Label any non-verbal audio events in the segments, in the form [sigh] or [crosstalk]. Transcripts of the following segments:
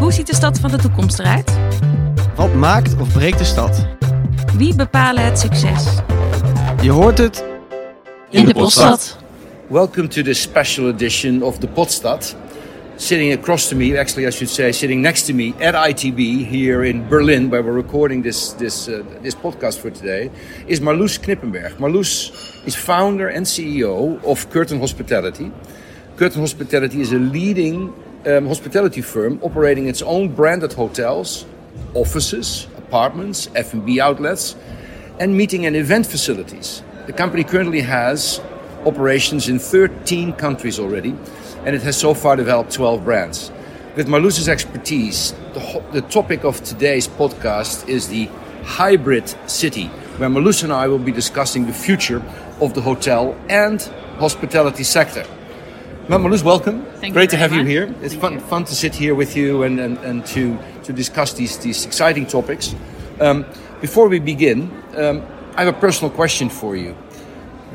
Hoe ziet de stad van de toekomst eruit? Wat maakt of breekt de stad? Wie bepalen het succes? Je hoort het In de Poststad. Welcome to this special edition of the Podstad. Sitting across to me, actually, I should say, sitting next to me at ITB here in Berlin, where we're recording this this uh, this podcast for today, is Marloes Knippenberg. Marloes is founder and CEO of Curtain Hospitality. Curtain Hospitality is a leading um, hospitality firm operating its own branded hotels, offices, apartments, F&B outlets, and meeting and event facilities. The company currently has operations in 13 countries already, and it has so far developed 12 brands. With Marloes's expertise, the, the topic of today's podcast is the hybrid city, where Marloes and I will be discussing the future of the hotel and hospitality sector. Marloes, welcome. Thank you Great to have you here. It's Thank fun, you. fun to sit here with you and, and, and to, to discuss these, these exciting topics. Um, before we begin, um, I have a personal question for you.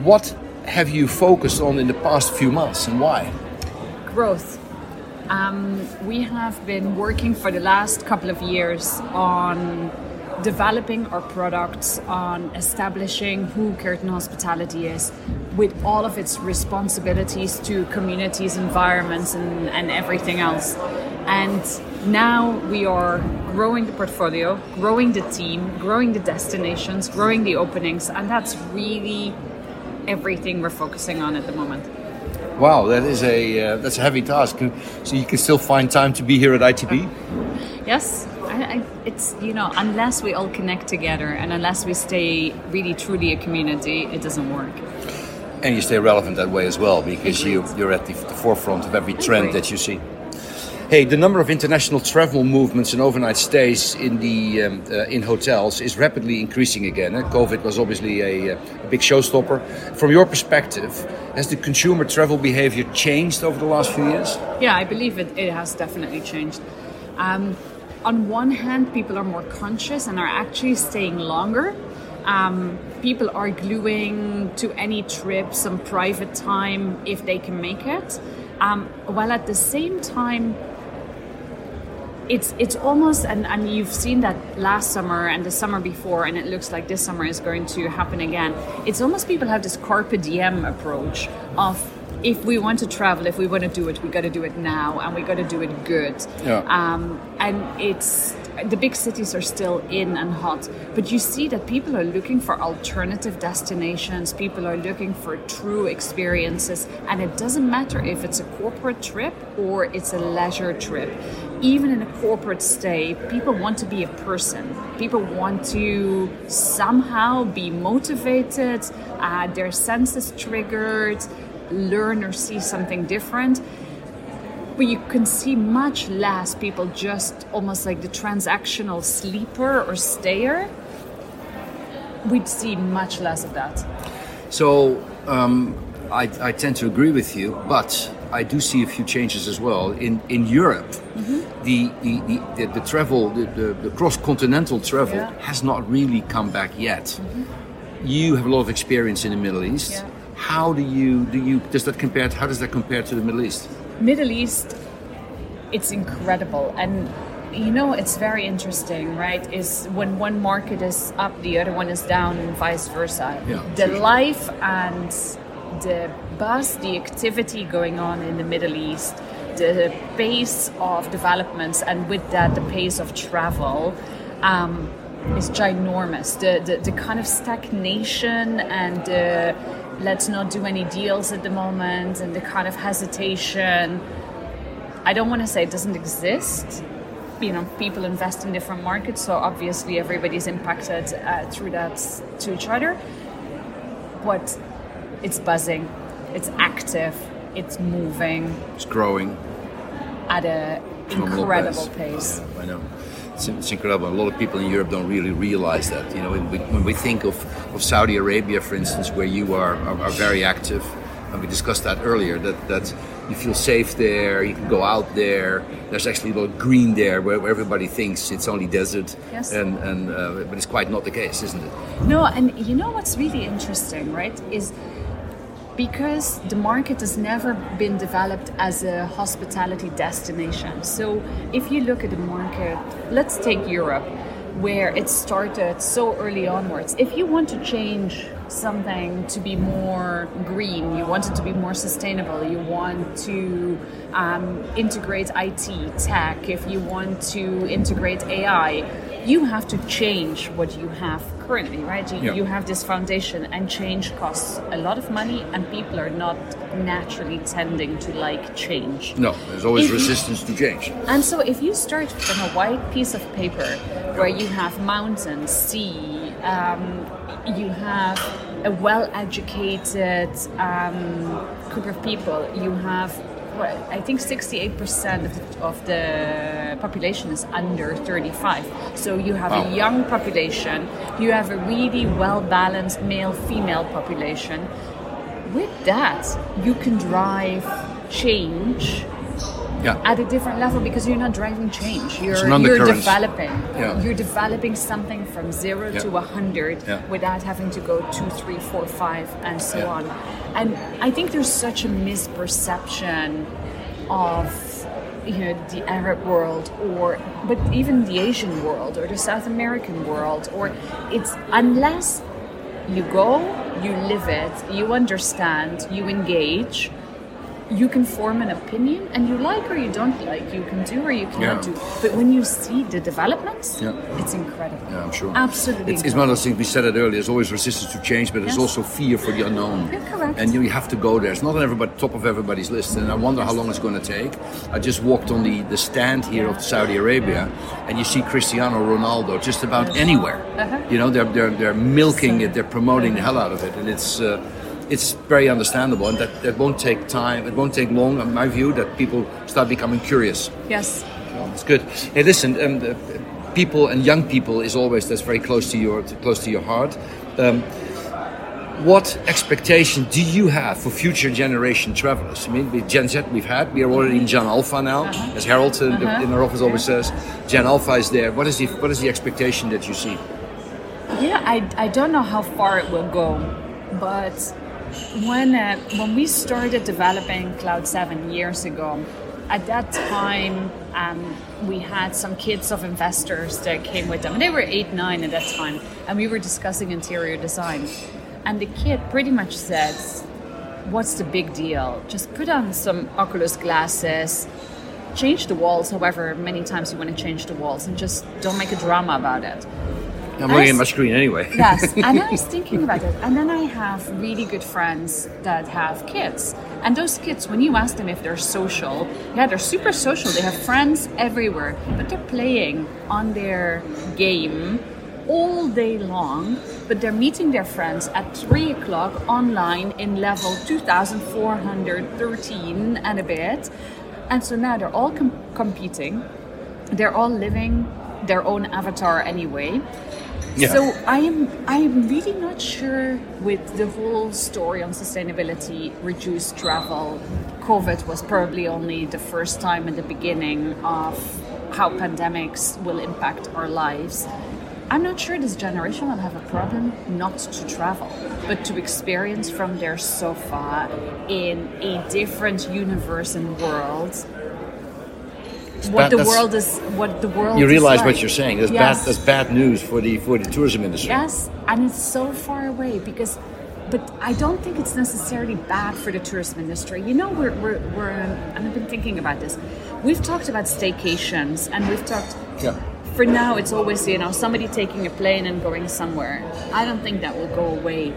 What have you focused on in the past few months and why? growth. Um, we have been working for the last couple of years on developing our products, on establishing who Kerten Hospitality is, with all of its responsibilities to communities, environments, and, and everything else. And now we are growing the portfolio, growing the team, growing the destinations, growing the openings, and that's really everything we're focusing on at the moment. Wow, that is a uh, that's a heavy task. So you can still find time to be here at ITB. Yes, I, I, it's you know unless we all connect together and unless we stay really truly a community, it doesn't work. And you stay relevant that way as well because you, you're at the, the forefront of every trend Agreed. that you see. Hey, the number of international travel movements and overnight stays in the um, uh, in hotels is rapidly increasing again. eh? COVID was obviously a, uh, a big showstopper. From your perspective, has the consumer travel behavior changed over the last few years? Yeah, I believe it, it has definitely changed. Um, on one hand, people are more conscious and are actually staying longer. Um, people are gluing to any trip some private time if they can make it. Um, while at the same time, it's it's almost and, and you've seen that last summer and the summer before and it looks like this summer is going to happen again it's almost people have this carpe diem approach of if we want to travel if we want to do it we got to do it now and we got to do it good. Yeah. um, and it's the big cities are still in and hot but you see that people are looking for alternative destinations people are looking for true experiences and it doesn't matter if it's a corporate trip or it's a leisure trip. Even in a corporate stay people want to be a person. People want to somehow be motivated uh, their senses triggered learn or see something different but you can see much less people just almost like the transactional sleeper or stayer. We'd see much less of that. So um, I, I tend to agree with you, but I do see a few changes as well. In in Europe, the, the, the, the, the travel, the, the, the cross continental travel Yeah. has not really come back yet. You have a lot of experience in the Middle East. Yeah. How do you do you does that compare? How does that compare to the Middle East? Middle East, it's incredible. And you know, it's very interesting, right? Is when one market is up, the other one is down, and vice versa. Yeah, the sure. life and the buzz, the activity going on in the Middle East, the pace of developments, and with that, the pace of travel. Um, is ginormous. The, the the kind of stagnation and the let's not do any deals at the moment and the kind of hesitation. I don't want to say it doesn't exist. You know, people invest in different markets, so obviously everybody's impacted uh, through that to each other. But it's buzzing, it's active, it's moving It's growing. at a phenomenal incredible pace. Yeah, I know. It's, it's incredible. A lot of people in Europe don't really realize that. You know, when we, when we think of, of Saudi Arabia, for instance, where you are, are, are very active, and we discussed that earlier, that, that you feel safe there, you can go out there. There's actually a lot of green there, where, where everybody thinks it's only desert, Yes. and, and uh, but it's quite not the case, isn't it? No, and you know what's really interesting, right? Is because the market has never been developed as a hospitality destination. So if you look at the market, let's take Europe, where it started so early onwards. If you want to change something to be more green, you want it to be more sustainable, you want to um, integrate IT, tech, if you want to integrate AI, you have to change what you have currently, right? You, Yeah. you have this foundation, and change costs a lot of money, and people are not naturally tending to like change. No, there's always If you- resistance to change. And so, if you start from a white piece of paper where you have mountains, sea, um, you have a well educated um, group of people, you have, what, I think 68% of the, of the population is under 35. So, you have Wow. a young population, you have a really well balanced male female population. With that, you can drive change Yeah. at a different level because you're not driving change. You're you're developing. Yeah. You're developing something from zero Yeah. to a hundred without having to go two, three, four, five, and so on. And I think there's such a misperception of you know the Arab world or but even the Asian world or the South American world or it's unless you go, you live it, you understand, you engage, you can form an opinion and you like or you don't like, you can do or you cannot Yeah. do. But when you see the developments, Yeah. it's incredible. Yeah, I'm sure. Absolutely. It's, it's one of those things we said it earlier. There's always resistance to change, but there's Yes. also fear for the unknown. You're correct. And you, you have to go there. It's not on everybody, top of everybody's list, and I wonder how long it's going to take. I just walked on the, the stand here of Saudi Arabia, and you see Cristiano Ronaldo just about Yes. anywhere. Uh-huh. You know, they're they're, they're milking So- it. They're promoting the hell out of it, and it's. Uh, it's very understandable, and that, that won't take time. It won't take long, in my view, that people start becoming curious. Yes. It's good. Hey, listen, um, the people and young people is always that's very close to your to, close to your heart. Um, what expectation do you have for future generation travelers? I mean, with Gen Z we've had, we are already in Gen Alpha now, as Harold in, the- in our office always says. Gen Alpha is there. What is the what is the expectation that you see? Yeah, I, I don't know how far it will go, but when uh, when we started developing Cloud Seven years ago, at that time um, we had some kids of investors that came with them, and they were eight, nine at that time, and we were discussing interior design, and the kid pretty much said, "What's the big deal? Just put on some Oculus glasses." Change the walls, however many times you want to change the walls, and just don't make a drama about it. I'm looking at my screen anyway. Yes, [laughs] and I was thinking about it. And then I have really good friends that have kids. And those kids, when you ask them if they're social, yeah, they're super social. They have friends everywhere, but they're playing on their game all day long. But they're meeting their friends at three o'clock online in level 2413 and a bit. And so now they're all com- competing, they're all living their own avatar anyway. Yeah. So I am I am really not sure with the whole story on sustainability, reduced travel. COVID was probably only the first time in the beginning of how pandemics will impact our lives. I'm not sure this generation will have a problem not to travel, but to experience from their sofa in a different universe and world. What bad- the world is, what the world. You realize what you're saying. That's Yes. bad. That's bad news for the for the tourism industry. Yes, and it's so far away because, but I don't think it's necessarily bad for the tourism industry. You know, we're, we're, we're and I've been thinking about this. We've talked about staycations and we've talked, Yeah. for now, it's always, you know, somebody taking a plane and going somewhere. I don't think that will go away.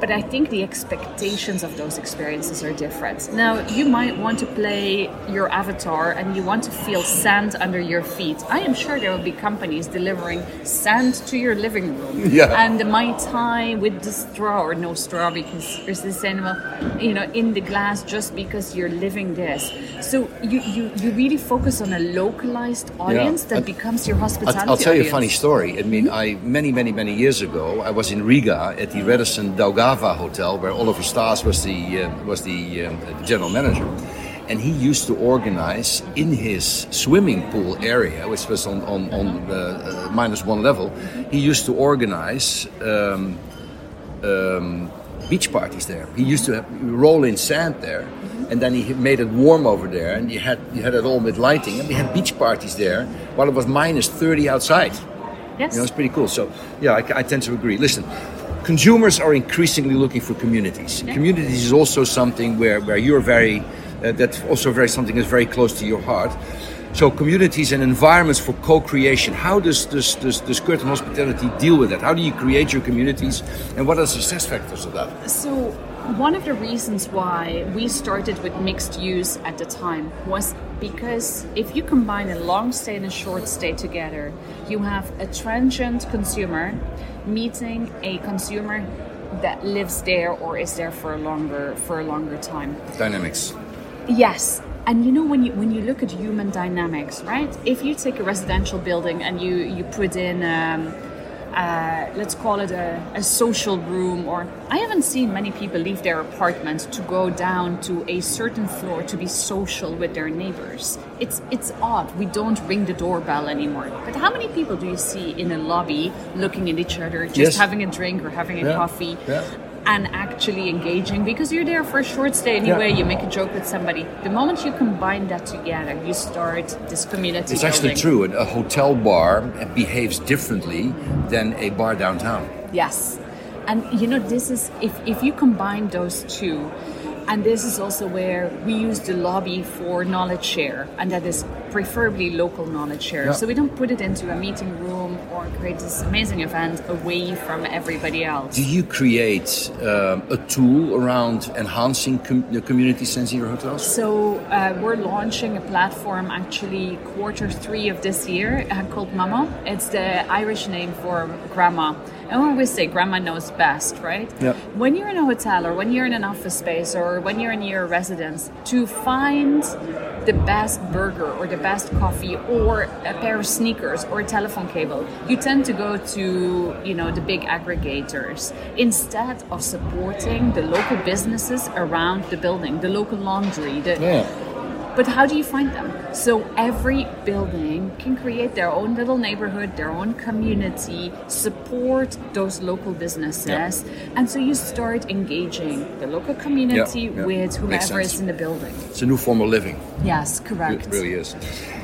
But I think the expectations of those experiences are different. Now, you might want to play your avatar and you want to feel sand under your feet. I am sure there will be companies delivering sand to your living room. [laughs] Yeah. And the Mai Tai with the straw, or no straw because it's sustainable, you know, in the glass just because you're living this. So you, you, you really focus on a localized audience that And- becomes your hospitality I'll, I'll tell you a funny story. I mean, mm-hmm. I many, many, many years ago, I was in Riga at the Radisson Daugava Hotel, where Oliver Stas was the uh, was the, um, the general manager, and he used to organize in his swimming pool area, which was on on, on uh, minus one level. He used to organize. Um, um, beach parties there. He used to have, roll in sand there, and then he made it warm over there, and you had you had it all with lighting, and we had beach parties there while it was minus 30 outside. Yes. You know, it's pretty cool. So, yeah, I, I tend to agree. Listen, consumers are increasingly looking for communities. Yeah. Communities is also something where, where you're very, uh, that's also very something that's very close to your heart. So, communities and environments for co-creation. How does does, does, does Kerten Hospitality deal with that? How do you create your communities, and what are the success factors of that? So, one of the reasons why we started with mixed use at the time was because if you combine a long stay and a short stay together, you have a transient consumer meeting a consumer that lives there or is there for a longer for a longer time. Dynamics. Yes. And you know when you when you look at human dynamics, right? If you take a residential building and you you put in um, uh, let's call it a, a social room, or I haven't seen many people leave their apartment to go down to a certain floor to be social with their neighbors. It's it's odd. We don't ring the doorbell anymore. But how many people do you see in a lobby looking at each other, just Yes. having a drink or having a Yeah. coffee? Yeah. And actually engaging because you're there for a short stay anyway. You make a joke with somebody. The moment you combine that together, you start this community. It's actually true. A hotel bar behaves differently than a bar downtown. Yes, and you know this is if if you combine those two, and this is also where we use the lobby for knowledge share, and that is preferably local knowledge share. Yeah. So we don't put it into a meeting room or create this amazing event away from everybody else. Do you create um, a tool around enhancing com- the community sense in your hotels? So uh, we're launching a platform actually quarter three of this year uh, called Mama. It's the Irish name for grandma. And we always say grandma knows best, right? Yeah. When you're in a hotel or when you're in an office space or when you're in your residence, to find the best burger or the best coffee or a pair of sneakers or a telephone cable, you tend to go to, you know, the big aggregators instead of supporting the local businesses around the building, the local laundry, the Yeah. But how do you find them? So every building can create their own little neighborhood, their own community, support those local businesses, and so you start engaging the local community Yeah, yeah. with Makes whomever is in the building. It's a new form of living. Yes, correct. It really is.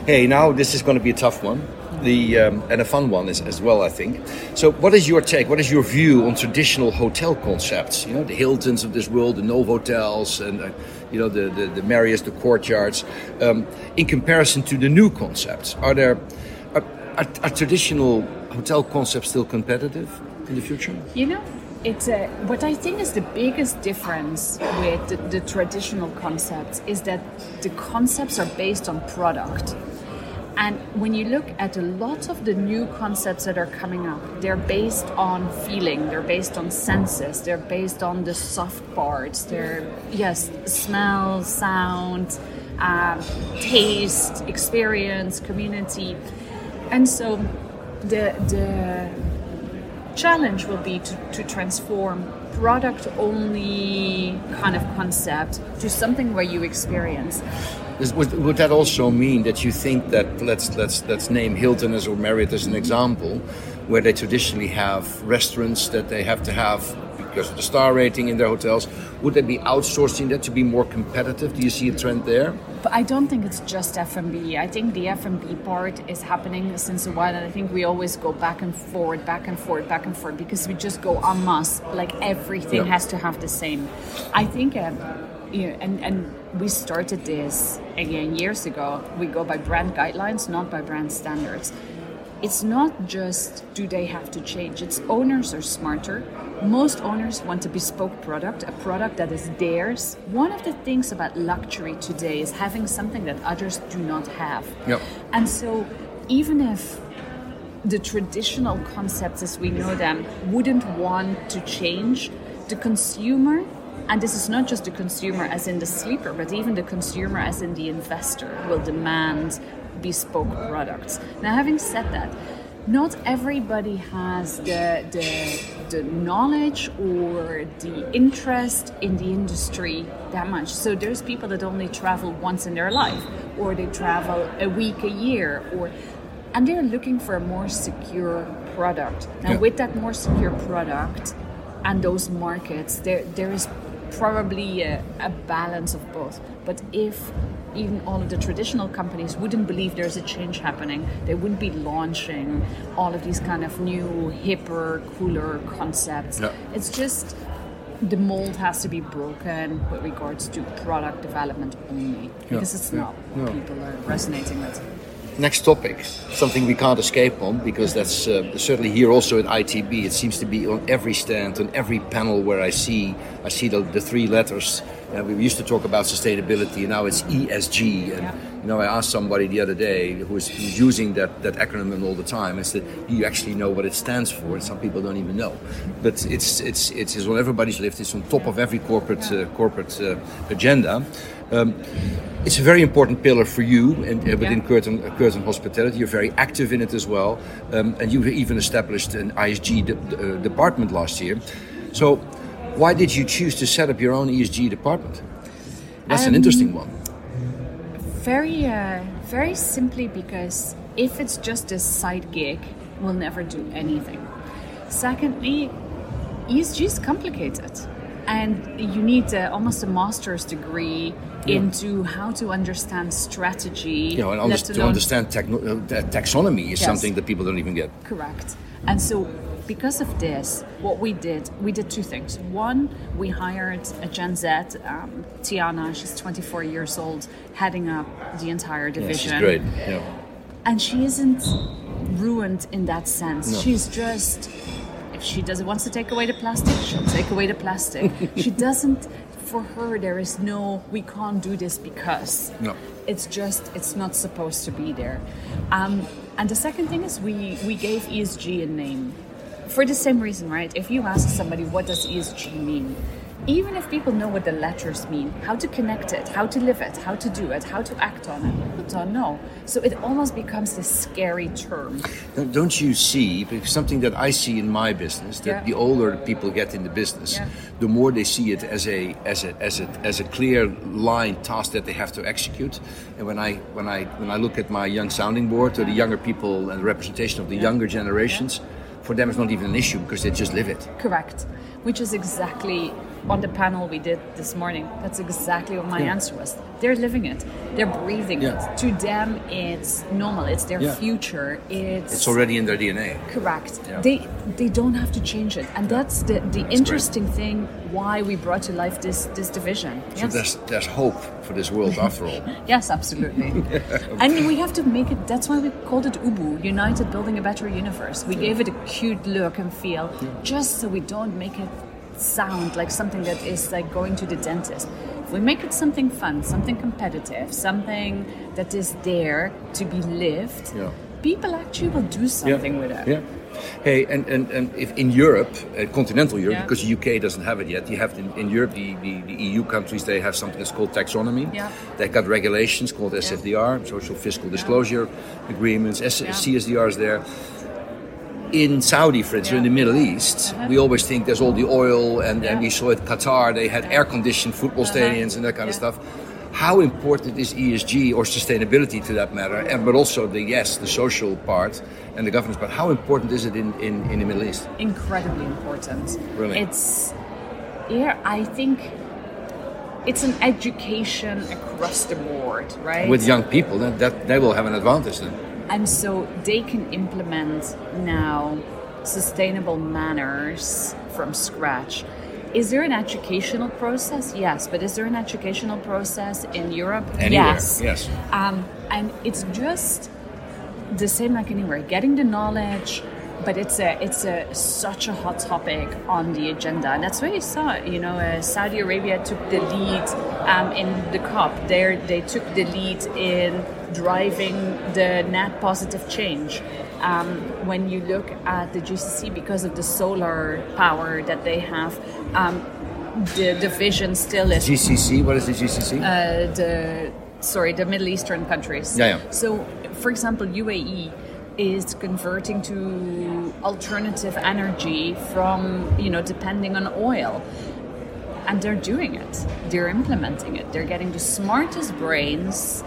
Hey, now this is going to be a tough one. The um, and a fun one as well, I think. So, what is your take? What is your view on traditional hotel concepts? You know, the Hiltons of this world, the Novotels, and uh, you know the the, the Marriotts, the Courtyards. Um, in comparison to the new concepts, are there are, are, are traditional hotel concepts still competitive in the future? You know, it's a, what I think is the biggest difference with the, the traditional concepts is that the concepts are based on product. And when you look at a lot of the new concepts that are coming up, they're based on feeling, they're based on senses, they're based on the soft parts. They're, yes, smell, sound, um, taste, experience, community. And so the, the challenge will be to, to transform product only kind of concept to something where you experience. Is, would, would that also mean that you think that let's let's let's name Hilton as or Marriott as an example, where they traditionally have restaurants that they have to have because of the star rating in their hotels? Would they be outsourcing that to be more competitive? Do you see a trend there? But I don't think it's just F&B. I think the F&B part is happening since a while, and I think we always go back and forward, back and forward, back and forward because we just go en masse. Like everything Yeah. has to have the same. I think, um, you know, and and we started this again years ago. We go by brand guidelines, not by brand standards. It's not just do they have to change. It's owners are smarter. Most owners want a bespoke product, a product that is theirs. One of the things about luxury today is having something that others do not have. Yep. And so even if the traditional concepts as we know them wouldn't want to change, the consumer, and this is not just the consumer as in the sleeper, but even the consumer as in the investor, will demand bespoke products. Now, having said that, not everybody has the, the, the knowledge or the interest in the industry that much. So there's people that only travel once in their life, or they travel a week a year, or and they're looking for a more secure product. Now, Yeah. with that more secure product, and those markets, there there is probably a, a balance of both. But if even all of the traditional companies wouldn't believe there's a change happening, they wouldn't be launching all of these kind of new, hipper, cooler concepts. Yeah. It's just the mold has to be broken with regards to product development only because it's not No. what people are resonating with. Next topic, something we can't escape on because that's uh, certainly here also at ITB. It seems to be on every stand, on every panel where I see, I see the, the three letters. Uh, we used to talk about sustainability, and now it's ESG. And Yeah. you know, I asked somebody the other day who was who's using that, that acronym all the time. I said, "Do you actually know what it stands for?" And some people don't even know. But it's it's it's, on everybody's list. It's on top of every corporate uh, corporate uh, agenda. Um, it's a very important pillar for you and uh, within Yeah. Kerten, uh, Kerten Hospitality. You're very active in it as well, um, and you even established an ISG de- uh, department last year. So, why did you choose to set up your own ESG department? That's an Um, interesting one. Very, uh, very simply because if it's just a side gig, we'll never do anything. Secondly, ESG is complicated, and you need uh, almost a master's degree into how to understand strategy. You know, and to understand techno- uh, taxonomy is Yes. something that people don't even get. Correct. And so, because of this, what we did, we did two things. One, we hired a Gen Z, um, Tiana, she's 24 years old, heading up the entire division. Yeah, she's great. Yeah. And she isn't ruined in that sense. No. She's just, if she doesn't wants to take away the plastic, she'll take away the plastic. [laughs] she doesn't, for her, there is no, we can't do this because. No. It's just, it's not supposed to be there. Um, and the second thing is we, we gave ESG a name. For the same reason, right? If you ask somebody what does ESG mean, even if people know what the letters mean, how to connect it, how to live it, how to do it, how to act on it, people don't know. So it almost becomes this scary term. Don't- you see? Because something that I see in my business that Yeah. the older people get in the business, Yeah. the more they see it as a as a as a as a clear line task that they have to execute. And when I when I when I look at my young sounding board or the younger people and the representation of the younger generations, for them it's not even an issue because they just live it. Correct. Which is exactly on the panel we did this morning. That's exactly what my Yeah. answer was. They're living it. They're breathing Yeah. it. To them, it's normal. It's their Yeah. future. It's, It's already in their DNA. correct. Yeah. They they don't have to change it, and that's the the interesting thing. Why we brought to life this this division. So there's there's hope for this world after all. [laughs] Yes, absolutely. [laughs] and we have to make it, that's why we called it UBU, United Building a Better Universe. We gave it a cute look and feel, just so we don't make it sound like something that is like going to the dentist. If we make it something fun, something competitive, something that is there to be lived, Yeah. people actually will do something with it. Yeah. Hey, and, and, and if in Europe, uh, continental Europe, Yeah. because the UK doesn't have it yet, you have in, in Europe, the, the, the EU countries, they have something that's called taxonomy. Yeah. They got regulations called SFDR, Social Fiscal Disclosure Agreements, S- Yeah. CSDR is there. In Saudi, for instance, or in the Middle East, Uh-huh. we always think there's all the oil, and, Yeah. and we saw at Qatar, they had air conditioned football Uh-huh. stadiums and that kind of stuff. How important is ESG or sustainability to that matter, and but also the yes, the social part and the governance part? How important is it in, in, in the Middle East? incredibly important. Really? It's yeah, I think it's an education across the board, right? With young people, that, that they will have an advantage then. And so they can implement now sustainable manners from scratch. Is there an educational process? Yes, but is there an educational process in Europe? Anywhere, Yes. yes. Um, and it's just the same like anywhere, getting the knowledge, but it's a it's a such a hot topic on the agenda, and that's why you saw, you know, uh, Saudi Arabia took the lead um, in the COP. They they took the lead in driving the net positive change. Um, when you look at the GCC, because of the solar power that they have, um, the the vision still is GCC, what is the GCC? uh, the sorry the Middle Eastern countries. Yeah, yeah. So, for example, UAE is converting to alternative energy from you know depending on oil, and they're doing it. They're implementing it. They're getting the smartest brains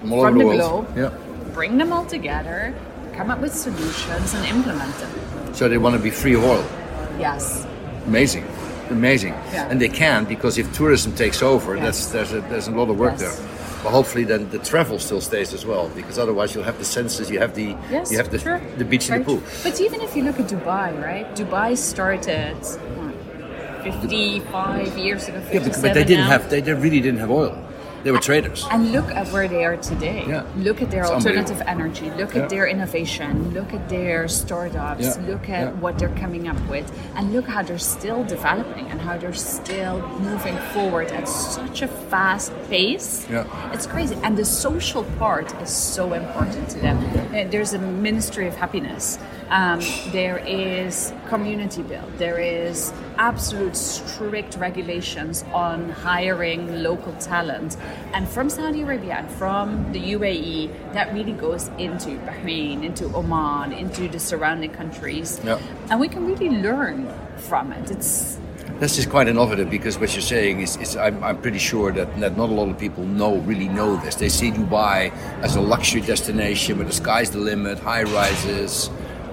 From all from the the globe, Yeah. bring them all together, come up with solutions, and implement them. So they want to be free of oil. Yes. amazing, amazing. Yeah. And they can because if tourism takes over, Yes. that's there's a, there's a lot of work Yes. there. But hopefully, then the travel still stays as well, because otherwise you'll have the senses, you have the Yes, you have the, sure. the beach and the pool. But even if you look at Dubai, right? Dubai started 55 years ago, Yeah, but, but they didn't now. have they, they really didn't have oil. They were traders. And look at where they are today. Yeah. Look at their It's alternative energy. Look Yeah. at their innovation. Look at their startups. Yeah. Look at what they're coming up with. And look how they're still developing and how they're still moving forward at such a fast pace. Yeah. It's crazy. And the social part is so important to them. Uh, There's a Ministry of Happiness. Um, there is community build. There is absolute strict regulations on hiring local talent. And from Saudi Arabia and from the UAE, that really goes into Bahrain, into Oman, into the surrounding countries. Yeah. And we can really learn from it. It's this is quite innovative because what you're saying is, is I'm, I'm pretty sure that, that not a lot of people know really know this. They see Dubai as a luxury destination where the sky's the limit, high rises,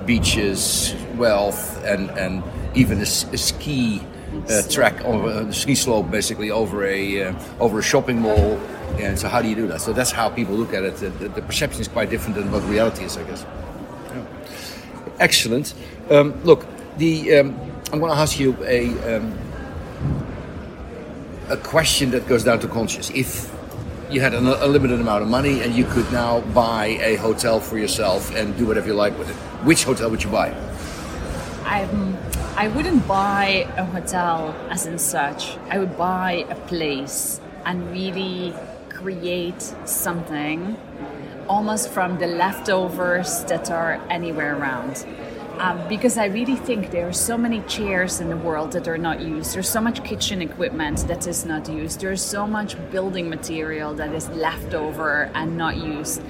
beaches, wealth, and, and even a ski uh, track over a ski slope basically over a uh, over a shopping mall. And so how do you do that? So that's how people look at it. The, the, the perception is quite different than what reality is, I guess. Excellent. Um, look, the um, I'm going to ask you a um, a question that goes down to conscience. If you had an unlimited amount of money and you could now buy a hotel for yourself and do whatever you like with it, which hotel would you buy? I'm, I wouldn't buy a hotel as in such. I would buy a place and really create something almost from the leftovers that are anywhere around. Um, because I really think there are so many chairs in the world that are not used. There's so much kitchen equipment that is not used. There's so much building material that is left over and not used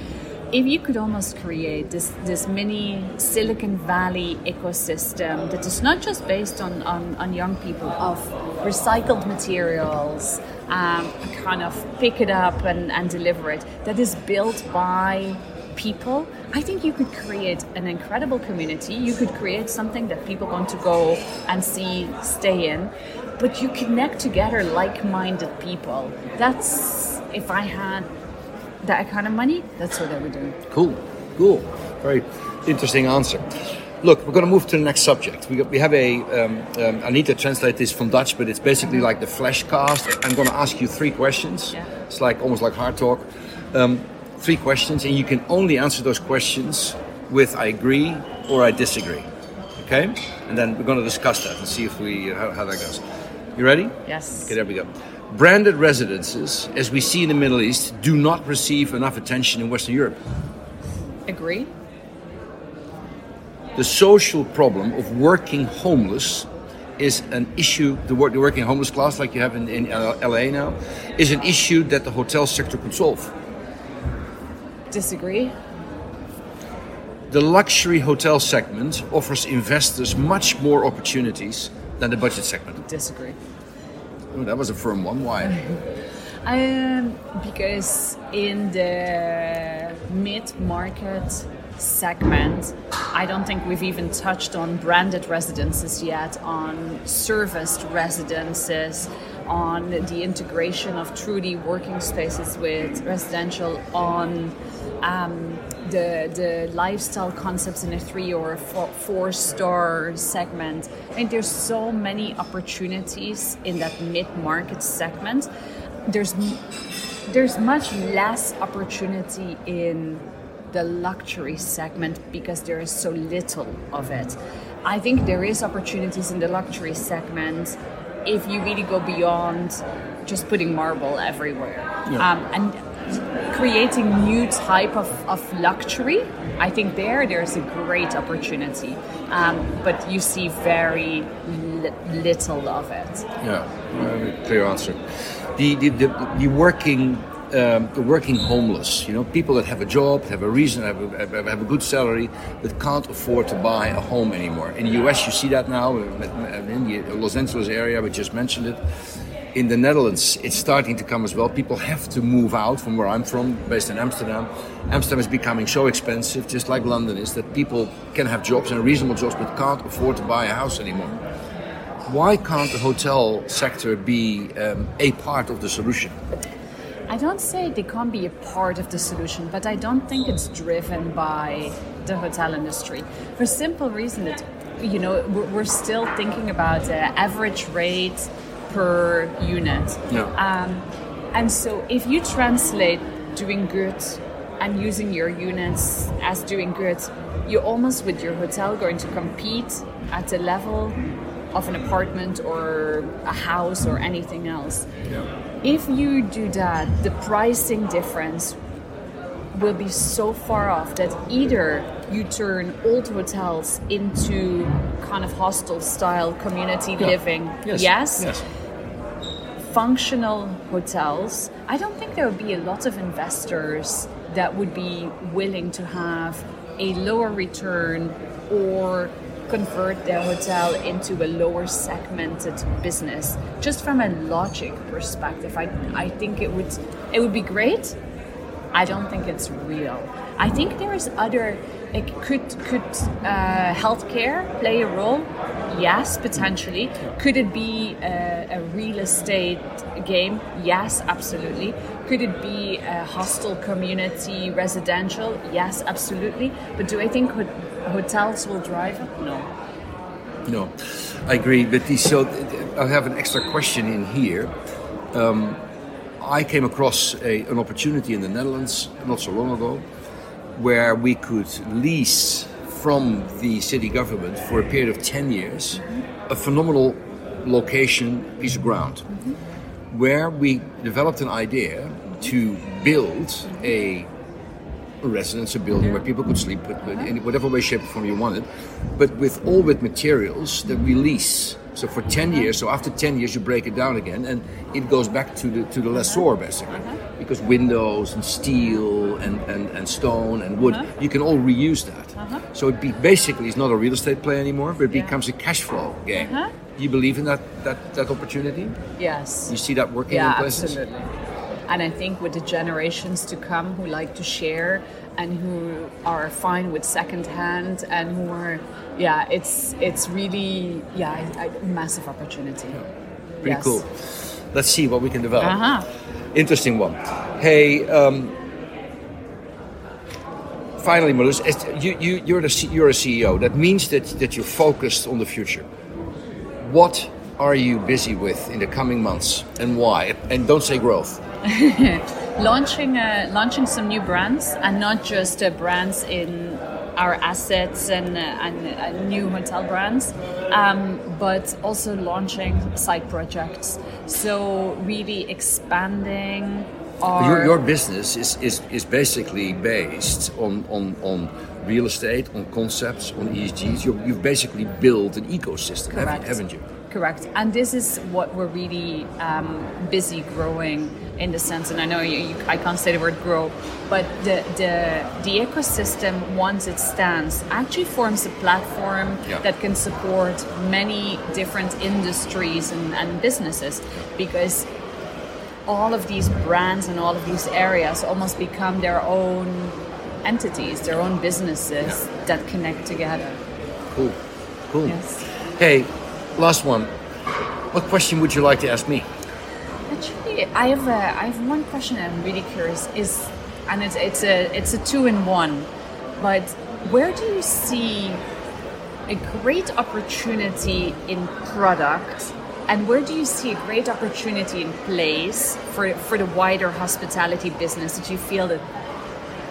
if you could almost create this this mini Silicon Valley ecosystem that is not just based on, on, on young people of recycled materials, um, kind of pick it up and, and deliver it, that is built by people, I think you could create an incredible community. You could create something that people want to go and see, stay in, but you connect together like minded people. That's if I had that kind of money, that's what I would do. Cool, cool. Very interesting answer. Look, we're going to move to the next subject. We, got, we have a. Um, um, I need to translate this from Dutch, but it's basically like the flash cast. I'm going to ask you three questions. Yeah. It's like almost like hard talk. Um, three questions, and you can only answer those questions with "I agree" or "I disagree." Okay, and then we're going to discuss that and see if we how, how that goes. You ready? Yes. Okay, there we go. Branded residences, as we see in the Middle East, do not receive enough attention in Western Europe. Agree? The social problem of working homeless is an issue, the, work, the working homeless class, like you have in, in uh, LA now, is an issue that the hotel sector could solve. Disagree? The luxury hotel segment offers investors much more opportunities than the budget segment. Disagree. Oh, that was a firm one. Why? Um, because in the mid market segment, I don't think we've even touched on branded residences yet, on serviced residences, on the integration of truly working spaces with residential, on um, the the lifestyle concepts in a three or a four, four star segment. I mean, there's so many opportunities in that mid market segment. There's there's much less opportunity in the luxury segment because there is so little of it. I think there is opportunities in the luxury segment if you really go beyond just putting marble everywhere um, and creating new type of, of luxury i think there there's a great opportunity um, but you see very li- little of it Yeah, clear answer. The the, the, the working um, the working homeless, you know, people that have a job, have a reason, have a, have a- good salary, but can't afford to buy a home anymore. In the U.S., you see that now. uh, In the Los Angeles area, we just mentioned it. In the Netherlands, it's starting to come as well. People have to move out from where I'm from, based in Amsterdam. Amsterdam is becoming so expensive, just like London is, that people can have jobs and reasonable jobs, but can't afford to buy a house anymore. why can't the hotel sector be um, a part of the solution? I don't say they can't be a part of the solution, but I don't think it's driven by the hotel industry for simple reason that you know we're, still thinking about average rate per unit. Yeah. Um, and so if you translate doing good and using your units as doing good, you're almost with your hotel going to compete at the level of an apartment or a house or anything else. If you do that, the pricing difference will be so far off that either you turn old hotels into kind of hostel style community living. Yes. yes Yes. Functional hotels, I don't think there would be a lot of investors that would be willing to have a lower return or convert their hotel into a lower segmented business. Just from a logic perspective, I, I think it would it would be great. I don't think it's real. I think there is other. Like, could could uh, healthcare play a role? Yes, potentially. Could it be a, real estate game? Yes, absolutely. Could it be a hostel community residential? Yes, absolutely. But do I think hot- hotels will drive it? No. No, I agree. But so I have an extra question in here. Um, I came across a, an opportunity in the Netherlands not so long ago, where we could lease from the city government for a period of ten years a phenomenal location piece of ground, where we developed an idea to build a a residence, a building where people could sleep, but, but in whatever way, shape, or form you wanted, but with all with materials that we lease. So for ten uh-huh. years, so after ten years, you break it down again, and it goes back to the to the lessor basically, uh-huh. Because windows and steel and, and, and stone and wood, you can all reuse that. So it be, basically is not a real estate play anymore, but it becomes a cash flow game. Uh-huh. Do you believe in that that that opportunity? Yes. You see that working yeah, in places? absolutely. And I think with the generations to come who like to share and who are fine with secondhand and who are, yeah, it's it's really yeah, a, a massive opportunity. Pretty Yes. cool. Let's see what we can develop. Uh-huh. Interesting one. Hey, um, finally, is- you, you, you're, the, you're a CEO. That means that, that you're focused on the future. What are you busy with in the coming months and why? And don't say growth. [laughs] launching uh, launching some new brands and not just uh, brands in our assets and, uh, and new hotel brands, um, but also launching side projects. So really expanding our Your, your business is, is, is basically based on, on, on real estate, on concepts, on ESGs. You, you've basically built an ecosystem, Correct. haven't you? Correct. And this is what we're really um, busy growing in the sense, and I know you, you, I can't say the word grow, but the, the, the ecosystem, once it stands, actually forms a platform Yeah. that can support many different industries and, and businesses because all of these brands and all of these areas almost become their own entities, their own businesses that connect together. Cool. Cool. Yes. Hey, last one. What question would you like to ask me? Actually, I have a, I have one question. I'm really curious. Is and it's it's a it's a two in one, but where do you see a great opportunity in product, and where do you see a great opportunity in place for for the wider hospitality business that you feel that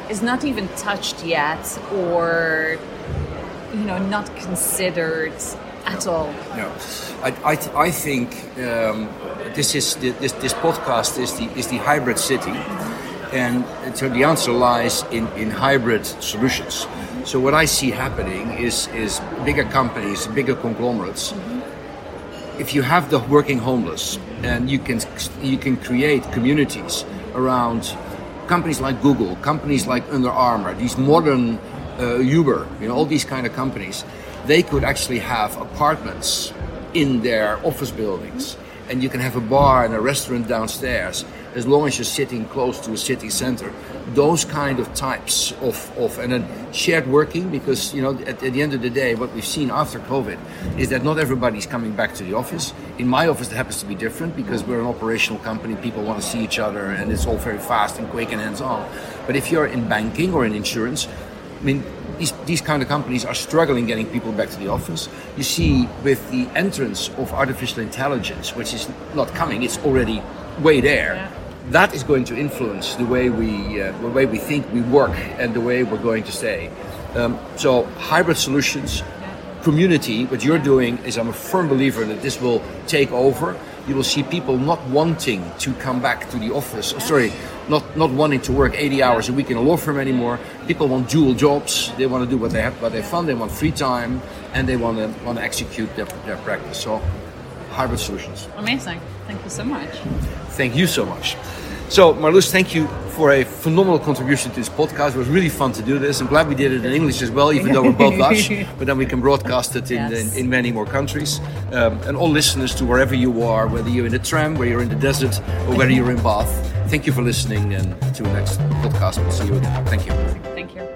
is not even touched yet, or you know not considered at all? No, I, I, th- I think um, this is the, this, this podcast is the is the hybrid city, and so the answer lies in, in hybrid solutions. So what I see happening is is bigger companies, bigger conglomerates. If you have the working homeless, and you can you can create communities around companies like Google, companies like Under Armour, these modern uh, Uber, you know, all these kind of companies, they could actually have apartments in their office buildings, and you can have a bar and a restaurant downstairs, as long as you're sitting close to a city center. Those kind of types of, of and then shared working because you know at, at the end of the day what we've seen after COVID is that not everybody's coming back to the office. In my office it happens to be different because we're an operational company, people want to see each other and it's all very fast and quick and hands on. But if you're in banking or in insurance, I mean these, these kind of companies are struggling getting people back to the office. You see, with the entrance of artificial intelligence, which is not coming, it's already way there. Yeah. That is going to influence the way we, uh, the way we think we work and the way we're going to stay. Um, so, hybrid solutions, community. What you're doing is, I'm a firm believer that this will take over. You will see people not wanting to come back to the office. oh, Sorry, not not wanting to work 80 hours a week in a law firm anymore. People want dual jobs. They want to do what they have, what they fun. They want free time, and they want to want to execute their, their practice. So, hybrid solutions. Amazing. Thank you so much. Thank you so much. So, Marloes, thank you for a phenomenal contribution to this podcast. It was really fun to do this. I'm glad we did it in English as well, even though we're both Dutch. [laughs] But then we can broadcast it in, Yes. in, in many more countries. Um, and all listeners to wherever you are, whether you're in the tram, whether you're in the desert, or whether you're in Bath, thank you for listening. And to the next podcast, we'll see you again. Thank you. Thank you.